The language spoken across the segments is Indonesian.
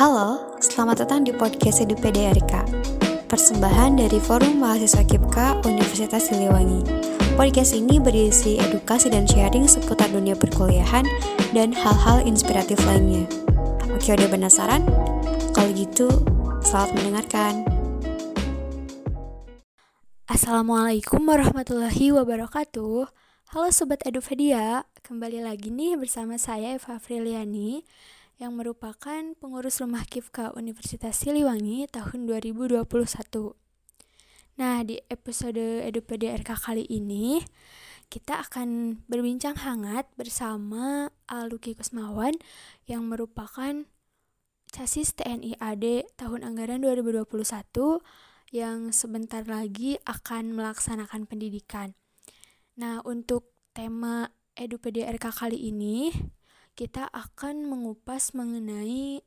Halo, selamat datang di podcast Edu PDRK. Persembahan dari Forum Mahasiswa KIPKA Universitas Siliwangi. Podcast ini berisi edukasi dan sharing seputar dunia perkuliahan dan hal-hal inspiratif lainnya. Oke, udah penasaran? Kalau gitu, selamat mendengarkan. Assalamualaikum warahmatullahi wabarakatuh. Halo Sobat Edupedia, kembali lagi nih bersama saya Eva Friliani yang merupakan pengurus rumah KIFKA Universitas Siliwangi tahun 2021. Nah, di episode Edupedia RK kali ini, kita akan berbincang hangat bersama Aluki Kusmawan yang merupakan casis TNI AD tahun anggaran 2021 yang sebentar lagi akan melaksanakan pendidikan. Nah, untuk tema Edupedia RK kali ini, kita akan mengupas mengenai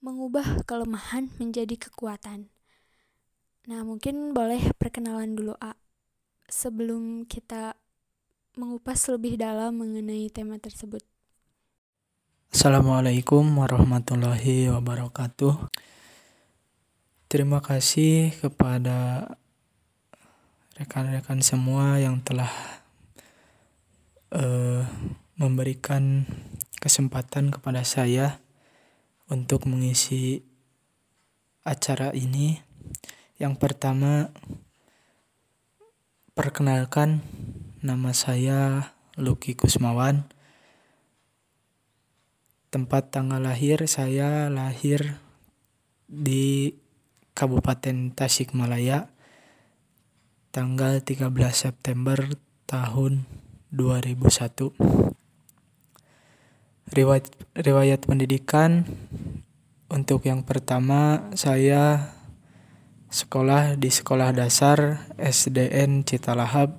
mengubah kelemahan menjadi kekuatan. Nah, mungkin boleh perkenalan dulu, A. Sebelum kita mengupas lebih dalam mengenai tema tersebut. Assalamualaikum warahmatullahi wabarakatuh. Terima kasih kepada rekan-rekan semua yang telah uh, memberikan kesempatan kepada saya untuk mengisi acara ini. Yang pertama, perkenalkan nama saya Luki Kusmawan. Tempat tanggal lahir saya lahir di Kabupaten Tasikmalaya tanggal 13 September tahun 2001. Riwayat, riwayat pendidikan untuk yang pertama saya sekolah di sekolah dasar SDN Citalahap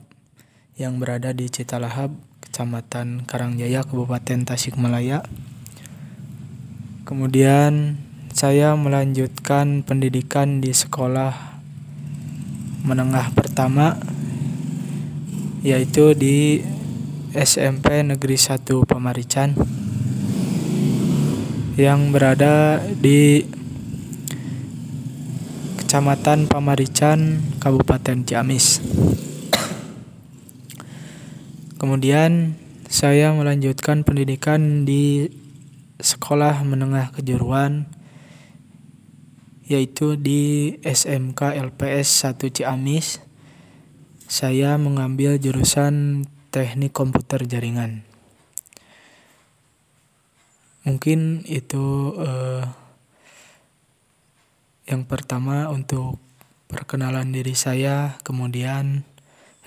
yang berada di Citalahap, Kecamatan Karangjaya, Kabupaten Tasikmalaya. Kemudian saya melanjutkan pendidikan di sekolah menengah pertama yaitu di SMP Negeri 1 Pamarican yang berada di Kecamatan Pamarican, Kabupaten Ciamis. Kemudian saya melanjutkan pendidikan di Sekolah Menengah Kejuruan yaitu di SMK LPS 1 Ciamis. Saya mengambil jurusan Teknik Komputer Jaringan. Mungkin itu uh, yang pertama untuk perkenalan diri saya, kemudian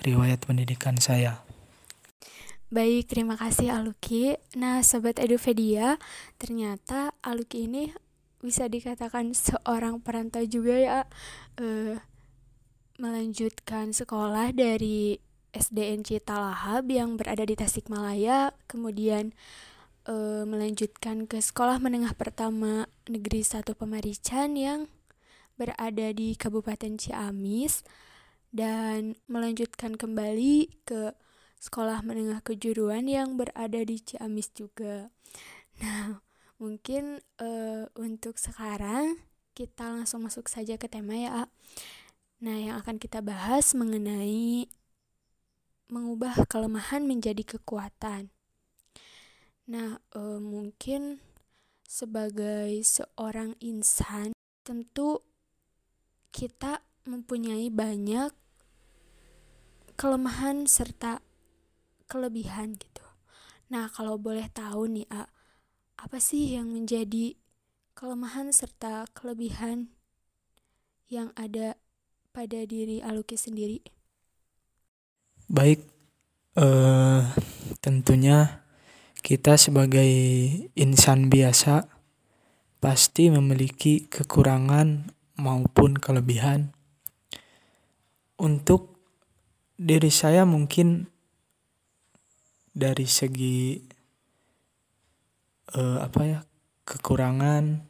riwayat pendidikan saya. Baik, terima kasih Aluki. Nah, Sobat Edupedia, ternyata Aluki ini bisa dikatakan seorang perantau juga ya uh, melanjutkan sekolah dari SDN Citalahab yang berada di Tasikmalaya kemudian uh, melanjutkan ke sekolah menengah pertama negeri 1 Pemarican yang berada di Kabupaten Ciamis dan melanjutkan kembali ke sekolah menengah kejuruan yang berada di Ciamis juga. Nah, Mungkin uh, untuk sekarang kita langsung masuk saja ke tema ya. Nah, yang akan kita bahas mengenai mengubah kelemahan menjadi kekuatan. Nah, uh, mungkin sebagai seorang insan tentu kita mempunyai banyak kelemahan serta kelebihan gitu. Nah, kalau boleh tahu nih, A, apa sih yang menjadi kelemahan serta kelebihan yang ada pada diri Aluki sendiri? Baik, uh, tentunya kita sebagai insan biasa pasti memiliki kekurangan maupun kelebihan. Untuk diri saya mungkin dari segi uh, apa ya kekurangan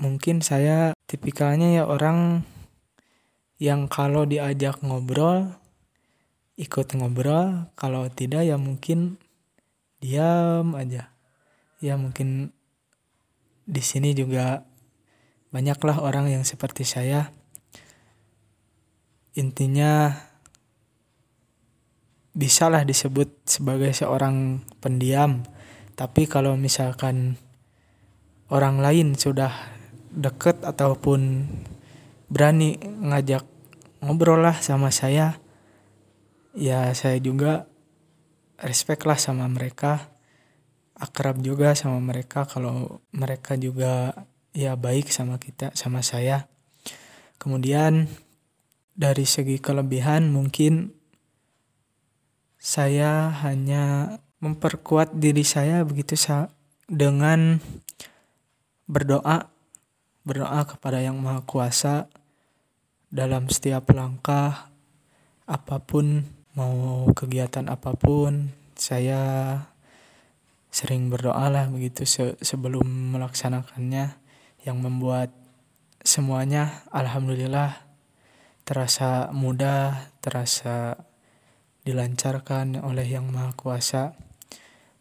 mungkin saya tipikalnya ya orang yang kalau diajak ngobrol ikut ngobrol kalau tidak ya mungkin diam aja ya mungkin di sini juga banyaklah orang yang seperti saya. Intinya bisalah disebut sebagai seorang pendiam. Tapi kalau misalkan orang lain sudah deket ataupun berani ngajak ngobrol lah sama saya, ya saya juga respect lah sama mereka akrab juga sama mereka. Kalau mereka juga ya baik sama kita sama saya. Kemudian dari segi kelebihan mungkin saya hanya memperkuat diri saya begitu sa dengan berdoa. Berdoa kepada yang maha kuasa dalam setiap langkah apa pun mau kegiatan apa pun saya sering berdoa lah begitu se sebelum melaksanakannya. Yang membuat semuanya alhamdulillah terasa mudah terasa dilancarkan oleh yang maha kuasa.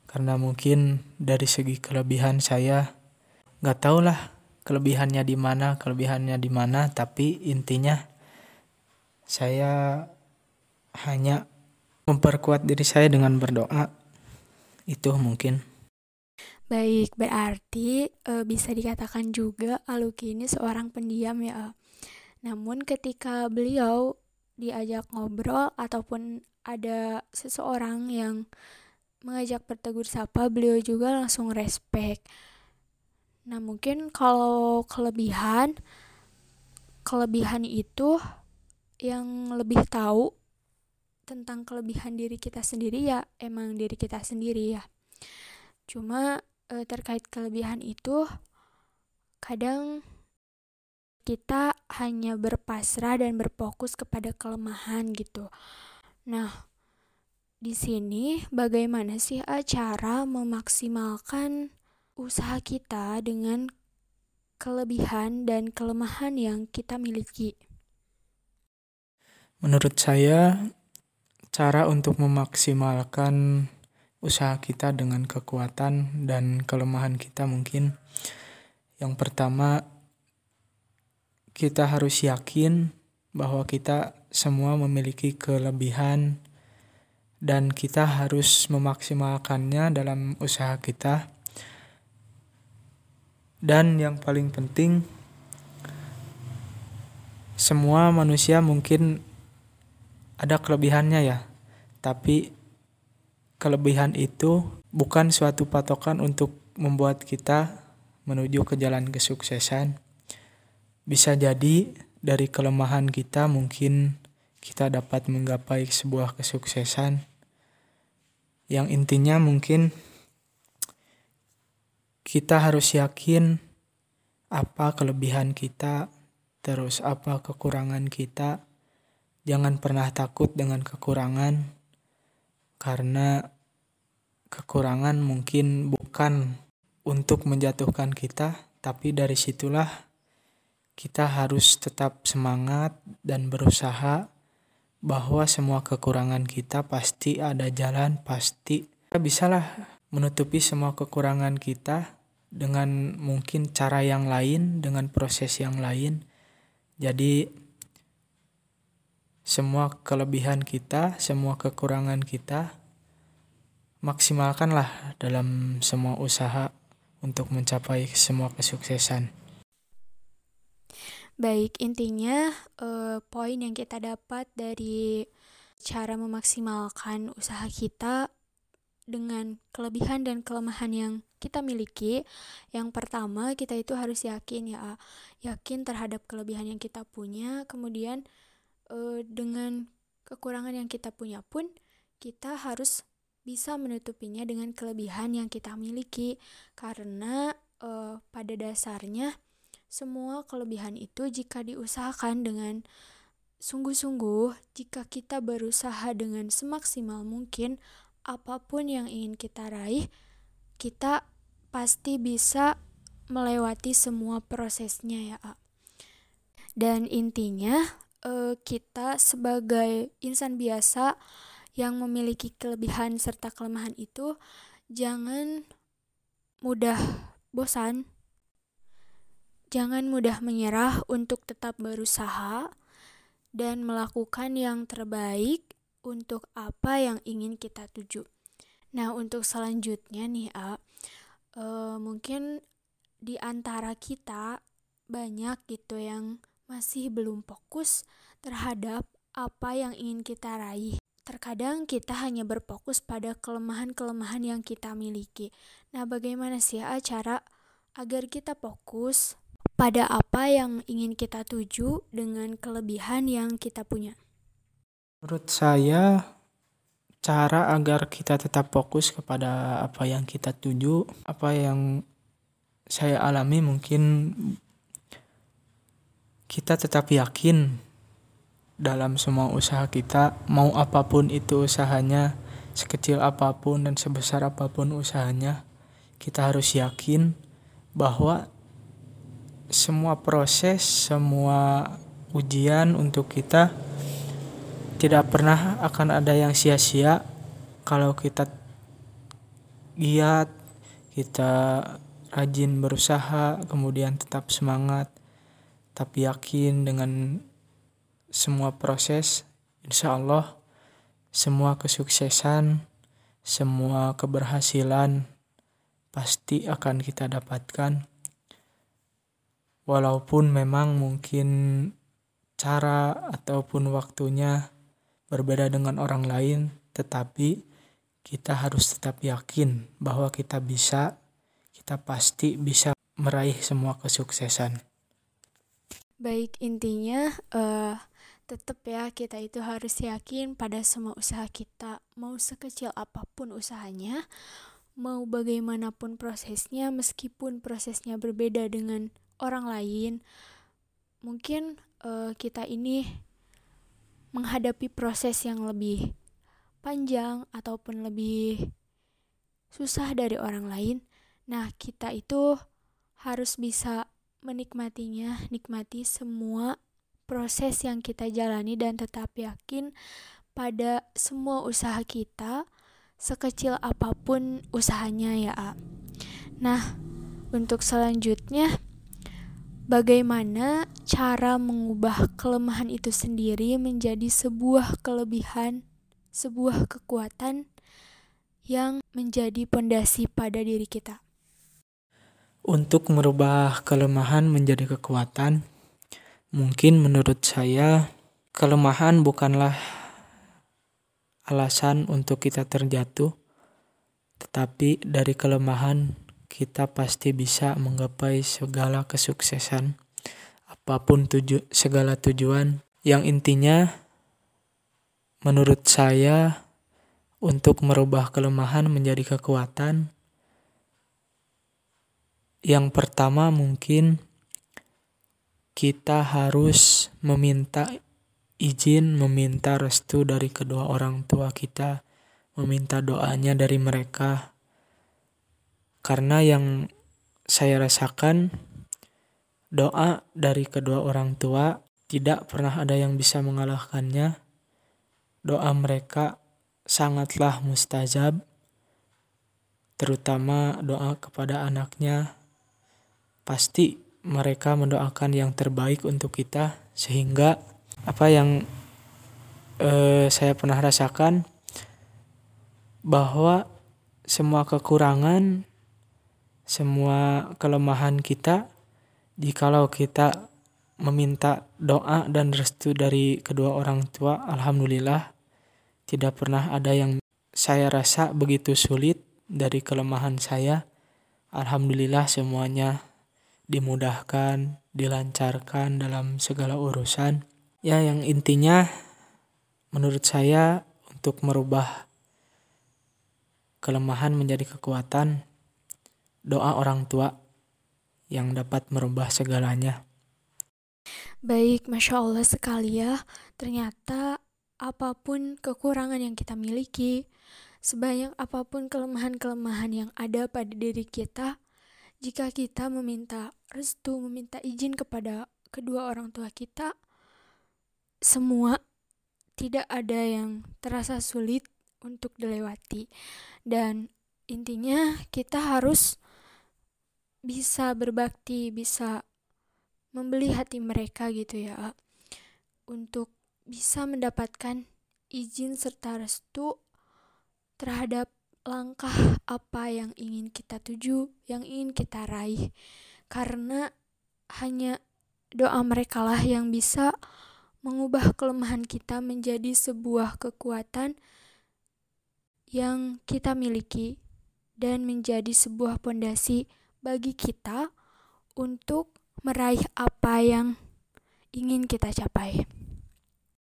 Karena mungkin dari segi kelebihan saya nggak tahu lah kelebihannya di mana kelebihannya di mana tapi intinya saya hanya memperkuat diri saya dengan berdoa itu mungkin. Baik berarti e, bisa dikatakan juga Aluki ini seorang pendiam ya namun ketika beliau diajak ngobrol ataupun ada seseorang yang mengajak bertegur sapa beliau juga langsung respect nah mungkin kalau kelebihan kelebihan itu yang lebih tahu tentang kelebihan diri kita sendiri ya emang diri kita sendiri ya. Cuma e, terkait kelebihan itu kadang kita hanya berpasrah dan berfokus kepada kelemahan gitu. Nah di sini bagaimana sih cara memaksimalkan usaha kita dengan kelebihan dan kelemahan yang kita miliki? Menurut saya cara untuk memaksimalkan usaha kita dengan kekuatan dan kelemahan kita mungkin. Yang pertama kita harus yakin bahwa kita semua memiliki kelebihan dan kita harus memaksimalkannya dalam usaha kita. Dan yang paling penting semua manusia mungkin ada kelebihannya ya. Tapi kelebihan itu bukan suatu patokan untuk membuat kita menuju ke jalan kesuksesan. Bisa jadi dari kelemahan kita mungkin kita dapat menggapai sebuah kesuksesan. Yang intinya mungkin kita harus yakin apa kelebihan kita, terus apa kekurangan kita, Jangan pernah takut dengan kekurangan, karena kekurangan mungkin bukan untuk menjatuhkan kita, tapi dari situlah kita harus tetap semangat dan berusaha bahwa semua kekurangan kita pasti ada jalan, pasti kita bisalah menutupi semua kekurangan kita dengan mungkin cara yang lain, dengan proses yang lain. Jadi semua kelebihan kita, semua kekurangan kita, maksimalkanlah dalam semua usaha untuk mencapai semua kesuksesan. Baik, intinya eh, poin yang kita dapat dari cara memaksimalkan usaha kita dengan kelebihan dan kelemahan yang kita miliki. Yang pertama, kita itu harus yakin ya, yakin terhadap kelebihan yang kita punya, kemudian uh, dengan kekurangan yang kita punya pun kita harus bisa menutupinya dengan kelebihan yang kita miliki. Karena uh, pada dasarnya semua kelebihan itu jika diusahakan dengan sungguh-sungguh jika kita berusaha dengan semaksimal mungkin apa pun yang ingin kita raih kita pasti bisa melewati semua prosesnya ya dan intinya uh, kita sebagai insan biasa yang memiliki kelebihan serta kelemahan itu jangan mudah bosan Jangan mudah menyerah untuk tetap berusaha dan melakukan yang terbaik untuk apa yang ingin kita tuju. Nah, untuk selanjutnya nih, A, uh, mungkin di antara kita banyak gitu yang masih belum fokus terhadap apa yang ingin kita raih. Terkadang kita hanya berfokus pada kelemahan-kelemahan yang kita miliki. Nah, bagaimana sih cara agar kita fokus pada apa yang ingin kita tuju dengan kelebihan yang kita punya? Menurut saya, cara agar kita tetap fokus kepada apa yang kita tuju, apa yang saya alami mungkin kita tetap yakin dalam semua usaha kita, mau apa pun itu usahanya, sekecil apa pun dan sebesar apa pun usahanya, kita harus yakin bahwa semua proses, semua ujian untuk kita tidak pernah akan ada yang sia-sia. Kalau kita giat, kita rajin berusaha, kemudian tetap semangat, tapi yakin dengan semua proses, insya Allah semua kesuksesan, semua keberhasilan pasti akan kita dapatkan. Walaupun memang mungkin cara ataupun waktunya berbeda dengan orang lain, tetapi kita harus tetap yakin bahwa kita bisa, kita pasti bisa meraih semua kesuksesan. Baik, intinya uh, tetap ya kita itu harus yakin pada semua usaha kita, mau sekecil apa pun usahanya, mau bagaimanapun prosesnya, meskipun prosesnya berbeda dengan orang lain, mungkin uh, kita ini menghadapi proses yang lebih panjang ataupun lebih susah dari orang lain. Nah, kita itu harus bisa menikmatinya, nikmati semua proses yang kita jalani dan tetap yakin pada semua usaha kita, sekecil apa pun usahanya ya. A. Nah, untuk selanjutnya bagaimana cara mengubah kelemahan itu sendiri menjadi sebuah kelebihan, sebuah kekuatan yang menjadi pondasi pada diri kita. Untuk merubah kelemahan menjadi kekuatan, mungkin menurut saya kelemahan bukanlah alasan untuk kita terjatuh, tetapi dari kelemahan kita pasti bisa menggapai segala kesuksesan apa pun tuju segala tujuan. Yang intinya menurut saya untuk merubah kelemahan menjadi kekuatan yang pertama mungkin kita harus meminta izin, meminta restu dari kedua orang tua kita, meminta doanya dari mereka karena yang saya rasakan doa dari kedua orang tua tidak pernah ada yang bisa mengalahkannya. Doa mereka sangatlah mustajab, terutama doa kepada anaknya. Pasti mereka mendoakan yang terbaik untuk kita, sehingga apa yang eh, saya pernah rasakan bahwa semua kekurangan semua kelemahan kita jikalau kita meminta doa dan restu dari kedua orang tua alhamdulillah tidak pernah ada yang saya rasa begitu sulit dari kelemahan saya. Alhamdulillah semuanya dimudahkan dilancarkan dalam segala urusan ya yang intinya menurut saya untuk merubah kelemahan menjadi kekuatan doa orang tua yang dapat merubah segalanya. Baik, masya Allah sekali ya. Ternyata apa pun kekurangan yang kita miliki, sebanyak apa pun kelemahan-kelemahan yang ada pada diri kita, jika kita meminta restu, meminta izin kepada kedua orang tua kita, semua tidak ada yang terasa sulit untuk dilewati. Dan intinya kita harus bisa berbakti, bisa membeli hati mereka gitu ya untuk bisa mendapatkan izin serta restu terhadap langkah apa yang ingin kita tuju, yang ingin kita raih. Karena hanya doa mereka lah yang bisa mengubah kelemahan kita menjadi sebuah kekuatan yang kita miliki dan menjadi sebuah pondasi bagi kita untuk meraih apa yang ingin kita capai.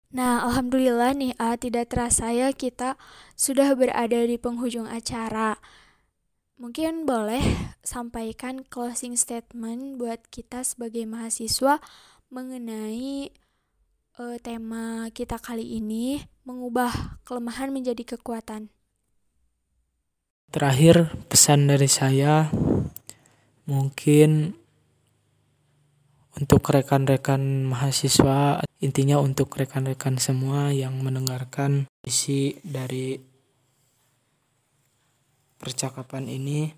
Nah, alhamdulillah nih, ah, tidak terasa ya kita sudah berada di penghujung acara. Mungkin boleh sampaikan closing statement buat kita sebagai mahasiswa mengenai uh, tema kita kali ini, mengubah kelemahan menjadi kekuatan. Terakhir, pesan dari saya mungkin untuk rekan-rekan mahasiswa intinya untuk rekan-rekan semua yang mendengarkan isi dari percakapan ini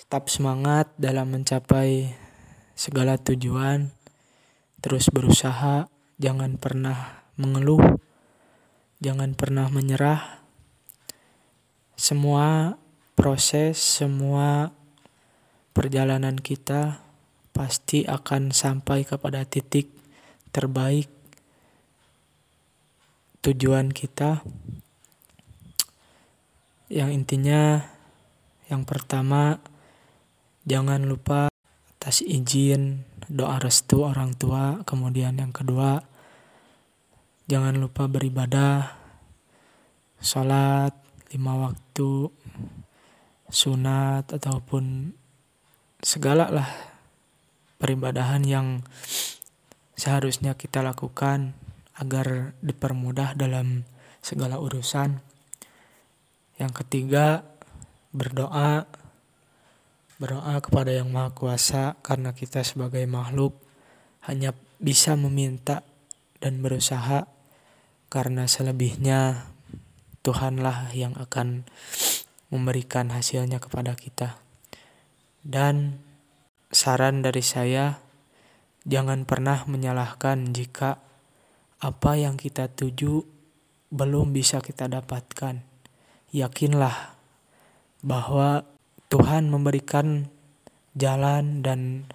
tetap semangat dalam mencapai segala tujuan. Terus berusaha jangan pernah mengeluh jangan pernah menyerah. Semua proses semua perjalanan kita pasti akan sampai kepada titik terbaik tujuan kita. Yang intinya yang pertama jangan lupa atas izin doa restu orang tua. Kemudian yang kedua jangan lupa beribadah sholat lima waktu sunat ataupun segala lah peribadahan yang seharusnya kita lakukan agar dipermudah dalam segala urusan. Yang ketiga, berdoa. Berdoa kepada Yang Maha Kuasa karena kita sebagai makhluk hanya bisa meminta dan berusaha karena selebihnya Tuhanlah yang akan memberikan hasilnya kepada kita. Dan Saran dari saya, jangan pernah menyalahkan jika apa yang kita tuju belum bisa kita dapatkan. Yakinlah bahwa Tuhan memberikan jalan dan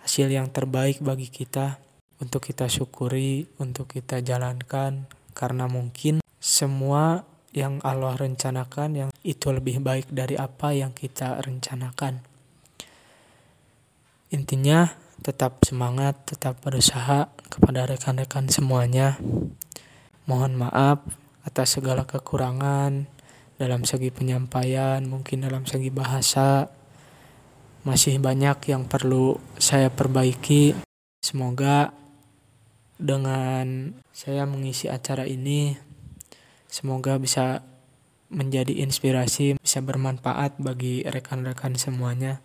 hasil yang terbaik bagi kita untuk kita syukuri, untuk kita jalankan karena mungkin semua yang Allah rencanakan yang itu lebih baik dari apa yang kita rencanakan. Intinya tetap semangat, tetap berusaha kepada rekan-rekan semuanya. Mohon maaf atas segala kekurangan dalam segi penyampaian, mungkin dalam segi bahasa. Masih banyak yang perlu saya perbaiki. Semoga dengan saya mengisi acara ini, semoga bisa menjadi inspirasi, bisa bermanfaat bagi rekan-rekan semuanya.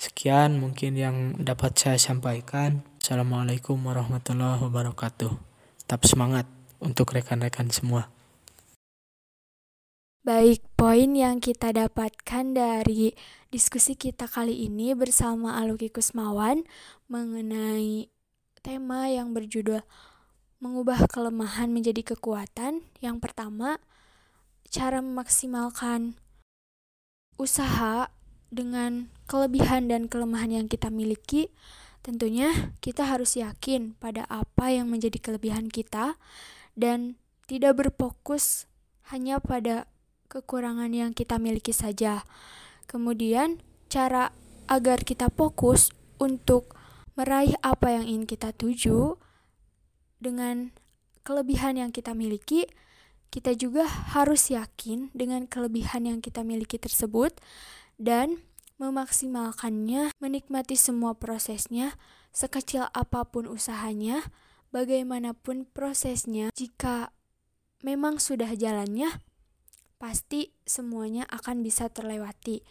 Sekian mungkin yang dapat saya sampaikan. Assalamualaikum warahmatullahi wabarakatuh. Tetap semangat untuk rekan-rekan semua. Baik, poin yang kita dapatkan dari diskusi kita kali ini bersama Aluki Kusmawan mengenai tema yang berjudul mengubah kelemahan menjadi kekuatan. Yang pertama, cara memaksimalkan usaha dengan kelebihan dan kelemahan yang kita miliki, tentunya kita harus yakin pada apa yang menjadi kelebihan kita dan tidak berfokus hanya pada kekurangan yang kita miliki saja. Kemudian, cara agar kita fokus untuk meraih apa yang ingin kita tuju dengan kelebihan yang kita miliki, kita juga harus yakin dengan kelebihan yang kita miliki tersebut dan memaksimalkannya, menikmati semua prosesnya, sekecil apa pun usahanya, bagaimanapun prosesnya, jika memang sudah jalannya, pasti semuanya akan bisa terlewati.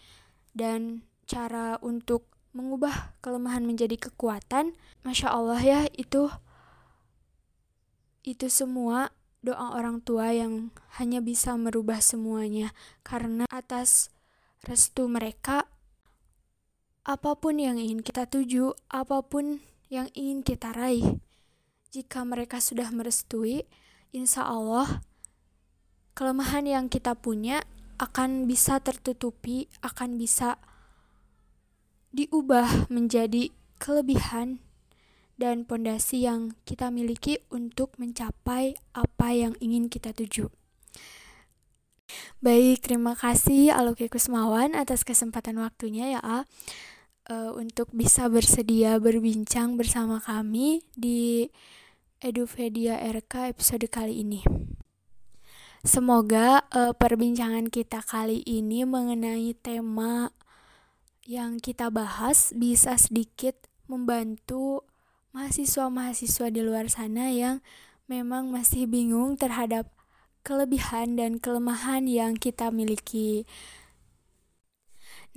Dan cara untuk mengubah kelemahan menjadi kekuatan, masya Allah ya, itu itu semua doa orang tua yang hanya bisa merubah semuanya karena atas restu mereka, apa pun yang ingin kita tuju, apa pun yang ingin kita raih. Jika mereka sudah merestui, insya Allah kelemahan yang kita punya akan bisa tertutupi, akan bisa diubah menjadi kelebihan dan pondasi yang kita miliki untuk mencapai apa yang ingin kita tuju. Baik, terima kasih Aluki Kusmawan atas kesempatan waktunya ya, A uh, untuk bisa bersedia berbincang bersama kami di Edupedia RK episode kali ini. Semoga uh, perbincangan kita kali ini mengenai tema yang kita bahas bisa sedikit membantu mahasiswa-mahasiswa di luar sana yang memang masih bingung terhadap kelebihan dan kelemahan yang kita miliki.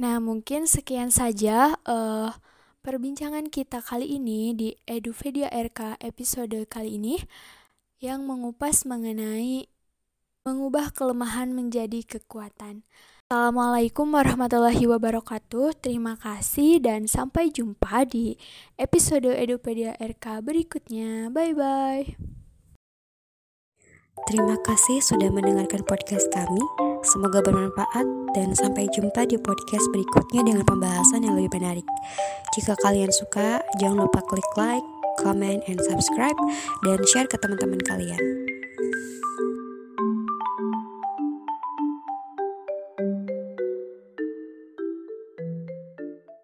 Nah, mungkin sekian saja uh, perbincangan kita kali ini di Edupedia RK episode kali ini yang mengupas mengenai mengubah kelemahan menjadi kekuatan. Assalamualaikum warahmatullahi wabarakatuh. Terima kasih dan sampai jumpa di episode Edupedia RK berikutnya. Bye bye. Terima kasih sudah mendengarkan podcast kami. Semoga bermanfaat dan sampai jumpa di podcast berikutnya dengan pembahasan yang lebih menarik. Jika kalian suka, jangan lupa klik like, comment, and subscribe dan share ke teman-teman kalian.